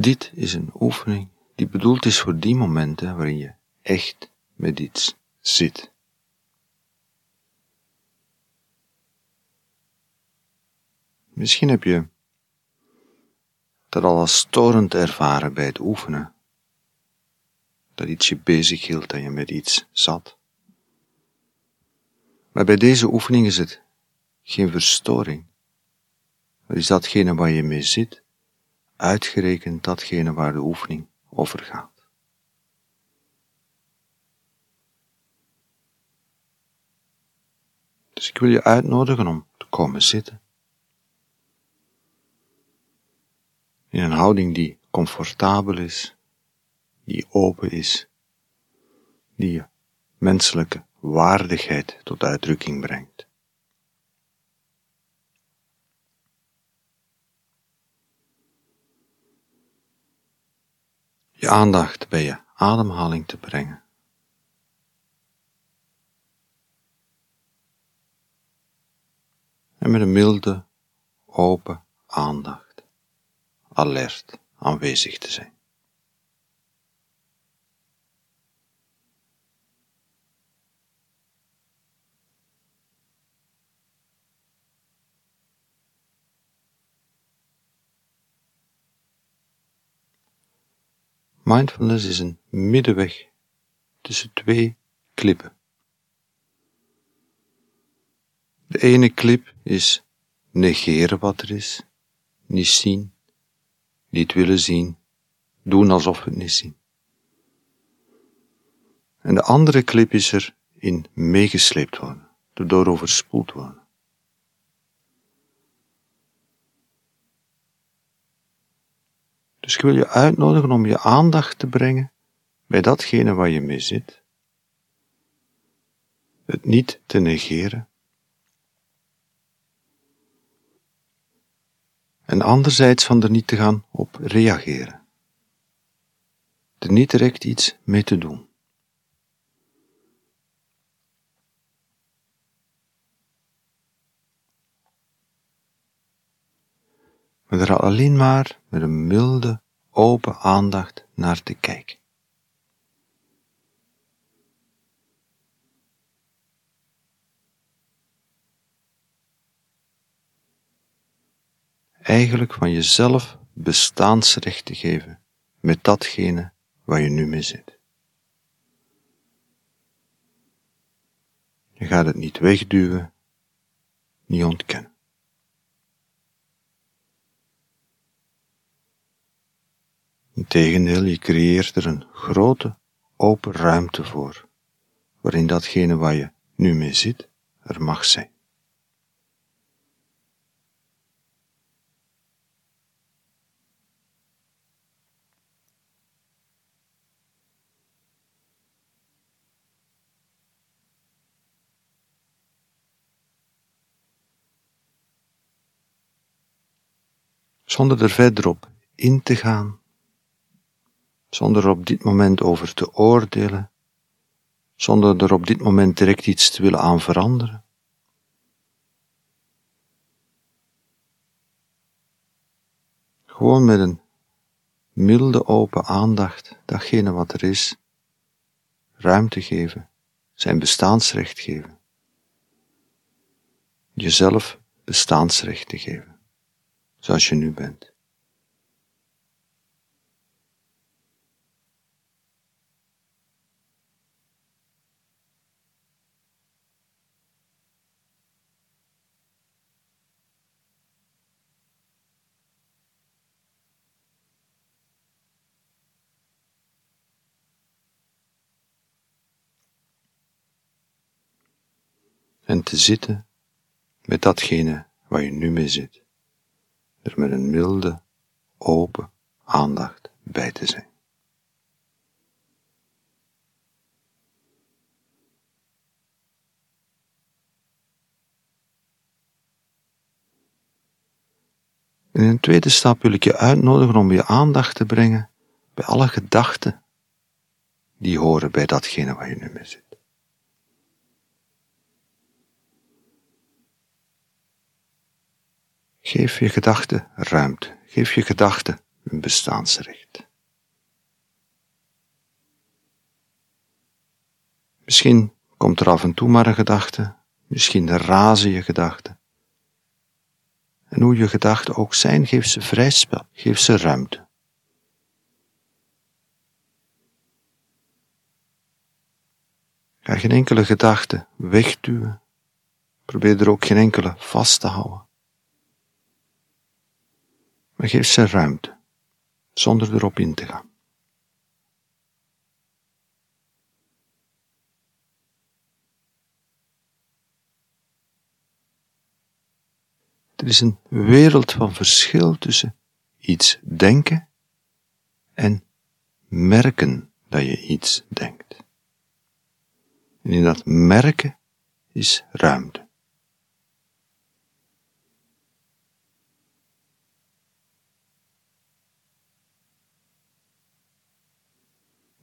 Dit is een oefening die bedoeld is voor die momenten waarin je echt met iets zit. Misschien heb je dat al als storend ervaren bij het oefenen, dat iets je bezig hield, dat je met iets zat. Maar bij deze oefening is het geen verstoring. Het is datgene waar je mee zit, uitgerekend datgene waar de oefening over gaat. Dus ik wil je uitnodigen om te komen zitten. In een houding die comfortabel is, die open is, die je menselijke waardigheid tot uitdrukking brengt. Aandacht bij je ademhaling te brengen. En met een milde, open aandacht, alert aanwezig te zijn. Mindfulness is een middenweg tussen twee klippen. De ene klip is negeren wat er is, niet zien, niet willen zien, doen alsof we het niet zien. En de andere klip is er in meegesleept worden, erdoor overspoeld worden. Dus ik wil je uitnodigen om je aandacht te brengen bij datgene waar je mee zit. Het niet te negeren. En anderzijds van er niet te gaan op reageren. Er niet direct iets mee te doen. Maar er alleen maar met een milde, open aandacht naar te kijken. Eigenlijk van jezelf bestaansrecht te geven met datgene waar je nu mee zit. Je gaat het niet wegduwen, niet ontkennen. Integendeel, je creëert er een grote, open ruimte voor, waarin datgene waar je nu mee zit, er mag zijn. Zonder er verder op in te gaan, zonder er op dit moment over te oordelen, zonder er op dit moment direct iets te willen aan veranderen. Gewoon met een milde open aandacht datgene wat er is, ruimte geven, zijn bestaansrecht geven. Jezelf bestaansrecht te geven, zoals je nu bent. En te zitten met datgene waar je nu mee zit, er met een milde, open aandacht bij te zijn. In een tweede stap wil ik je uitnodigen om je aandacht te brengen bij alle gedachten die horen bij datgene waar je nu mee zit. Geef je gedachten ruimte. Geef je gedachten hun bestaansrecht. Misschien komt er af en toe maar een gedachte, misschien razen je gedachten. En hoe je gedachten ook zijn, geef ze vrij spel, geef ze ruimte. Ga geen enkele gedachte wegduwen. Probeer er ook geen enkele vast te houden. Maar geef ze ruimte, zonder erop in te gaan. Er is een wereld van verschil tussen iets denken en merken dat je iets denkt. En in dat merken is ruimte.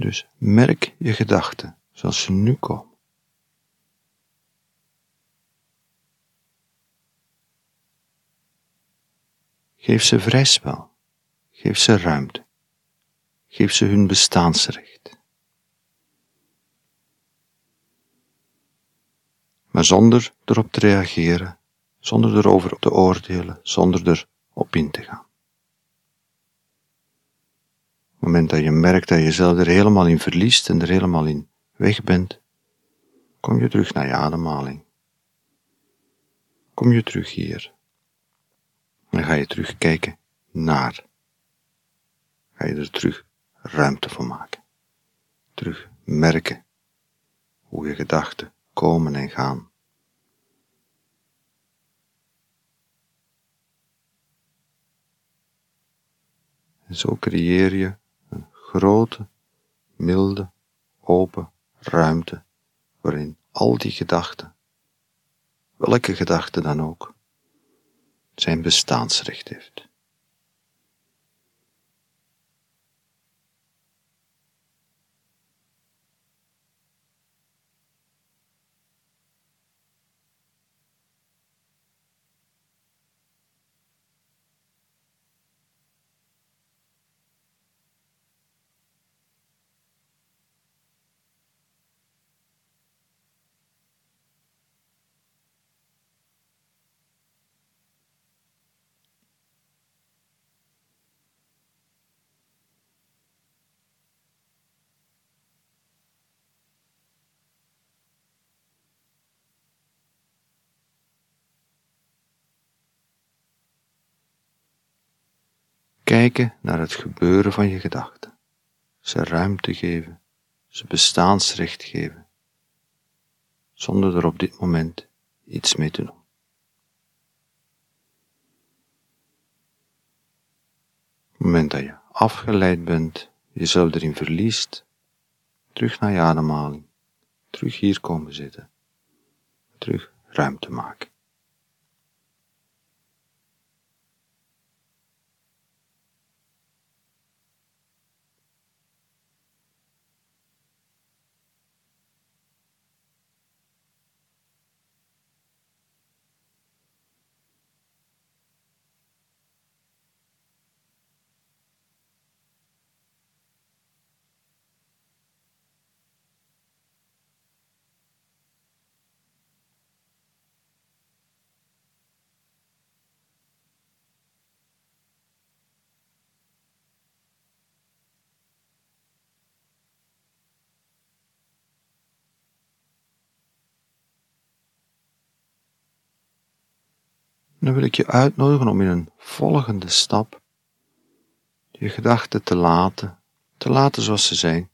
Dus merk je gedachten zoals ze nu komen. Geef ze vrij spel. Geef ze ruimte. Geef ze hun bestaansrecht. Maar zonder erop te reageren, zonder erover te oordelen, zonder erop in te gaan. Het moment dat je merkt dat je jezelf er helemaal in verliest en er helemaal in weg bent, kom je terug naar je ademhaling. Kom je terug hier. Dan ga je terugkijken naar. Ga je er terug ruimte voor maken. Terug merken hoe je gedachten komen en gaan. En zo creëer je grote, milde, open ruimte waarin al die gedachten, welke gedachte dan ook, zijn bestaansrecht heeft. Kijken naar het gebeuren van je gedachten, ze ruimte geven, ze bestaansrecht geven, zonder er op dit moment iets mee te doen. Het moment dat je afgeleid bent, jezelf erin verliest, terug naar je ademhaling, terug hier komen zitten, terug ruimte maken. Dan wil ik je uitnodigen om in een volgende stap je gedachten te laten, te laten zoals ze zijn,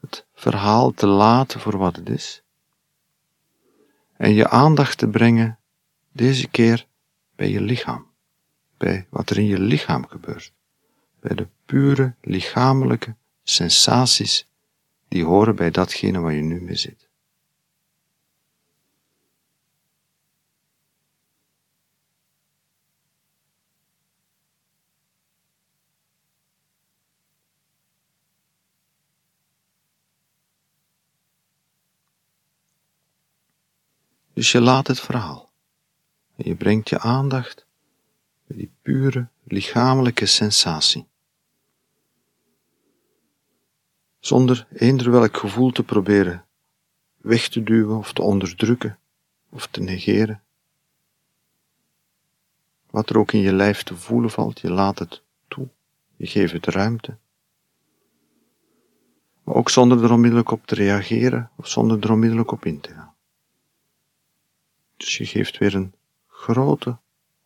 het verhaal te laten voor wat het is, en je aandacht te brengen, deze keer bij je lichaam, bij wat er in je lichaam gebeurt, bij de pure lichamelijke sensaties die horen bij datgene waar je nu mee zit. Dus je laat het verhaal. En je brengt je aandacht die pure lichamelijke sensatie. Zonder eender welk gevoel te proberen weg te duwen of te onderdrukken of te negeren. Wat er ook in je lijf te voelen valt, je laat het toe, je geeft het ruimte. Maar ook zonder er onmiddellijk op te reageren of zonder er onmiddellijk op in te gaan. Dus je geeft weer een grote,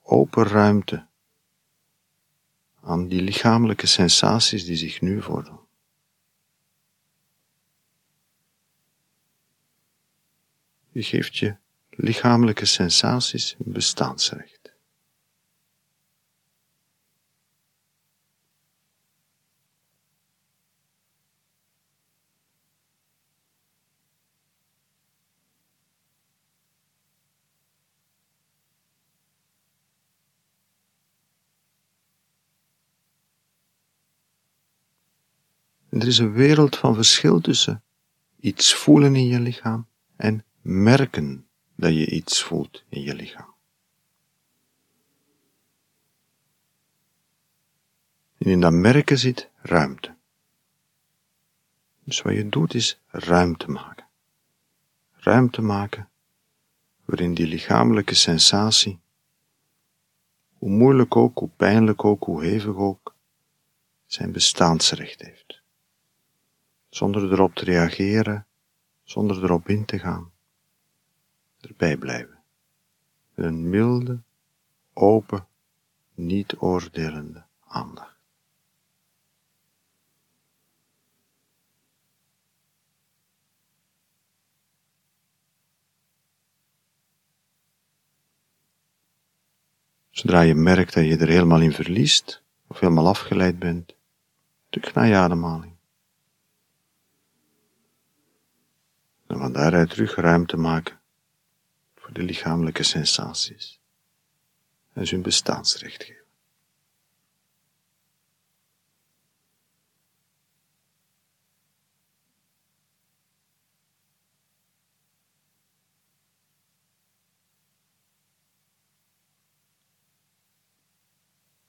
open ruimte aan die lichamelijke sensaties die zich nu voordoen. Je geeft je lichamelijke sensaties bestaansrecht. En er is een wereld van verschil tussen iets voelen in je lichaam en merken dat je iets voelt in je lichaam. En in dat merken zit ruimte. Dus wat je doet is ruimte maken. Ruimte maken waarin die lichamelijke sensatie, hoe moeilijk ook, hoe pijnlijk ook, hoe hevig ook, zijn bestaansrecht heeft. Zonder erop te reageren, zonder erop in te gaan erbij blijven. Een milde, open, niet oordelende aandacht. Zodra je merkt dat je er helemaal in verliest, of helemaal afgeleid bent, terug naar je ademhaling. En van daaruit terug ruimte maken voor de lichamelijke sensaties en ze hun bestaansrecht geven.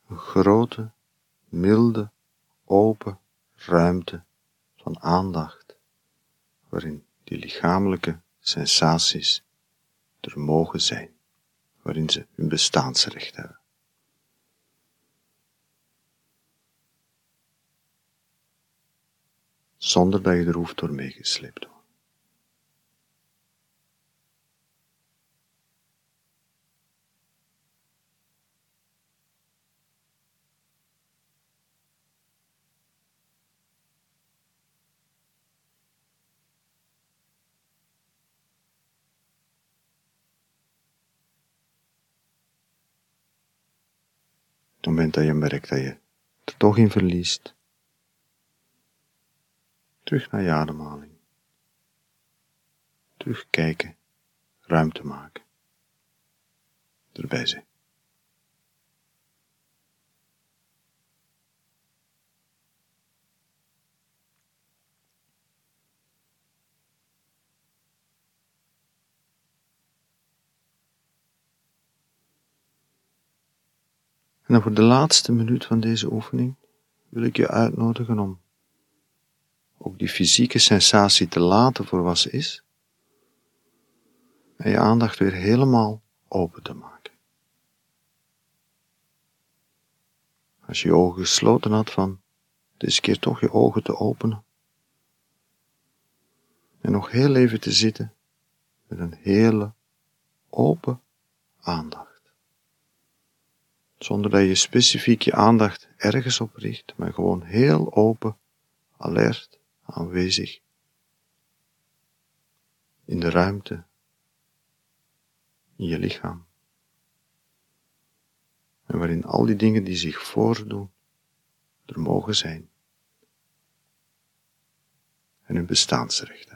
Een grote, milde, open ruimte van aandacht, waarin die lichamelijke sensaties er mogen zijn, waarin ze hun bestaansrecht hebben. Zonder dat je er hoeft door meegesleept moment dat je merkt dat je er toch in verliest, terug naar je ademhaling. Terugkijken, ruimte maken. Erbij zijn. En dan voor de laatste minuut van deze oefening wil ik je uitnodigen om ook die fysieke sensatie te laten voor wat ze is en je aandacht weer helemaal open te maken. Als je je ogen gesloten had van deze keer toch je ogen te openen en nog heel even te zitten met een hele open aandacht zonder dat je specifiek je aandacht ergens op richt, maar gewoon heel open, alert, aanwezig in de ruimte, in je lichaam. En waarin al die dingen die zich voordoen, er mogen zijn. En hun bestaansrecht.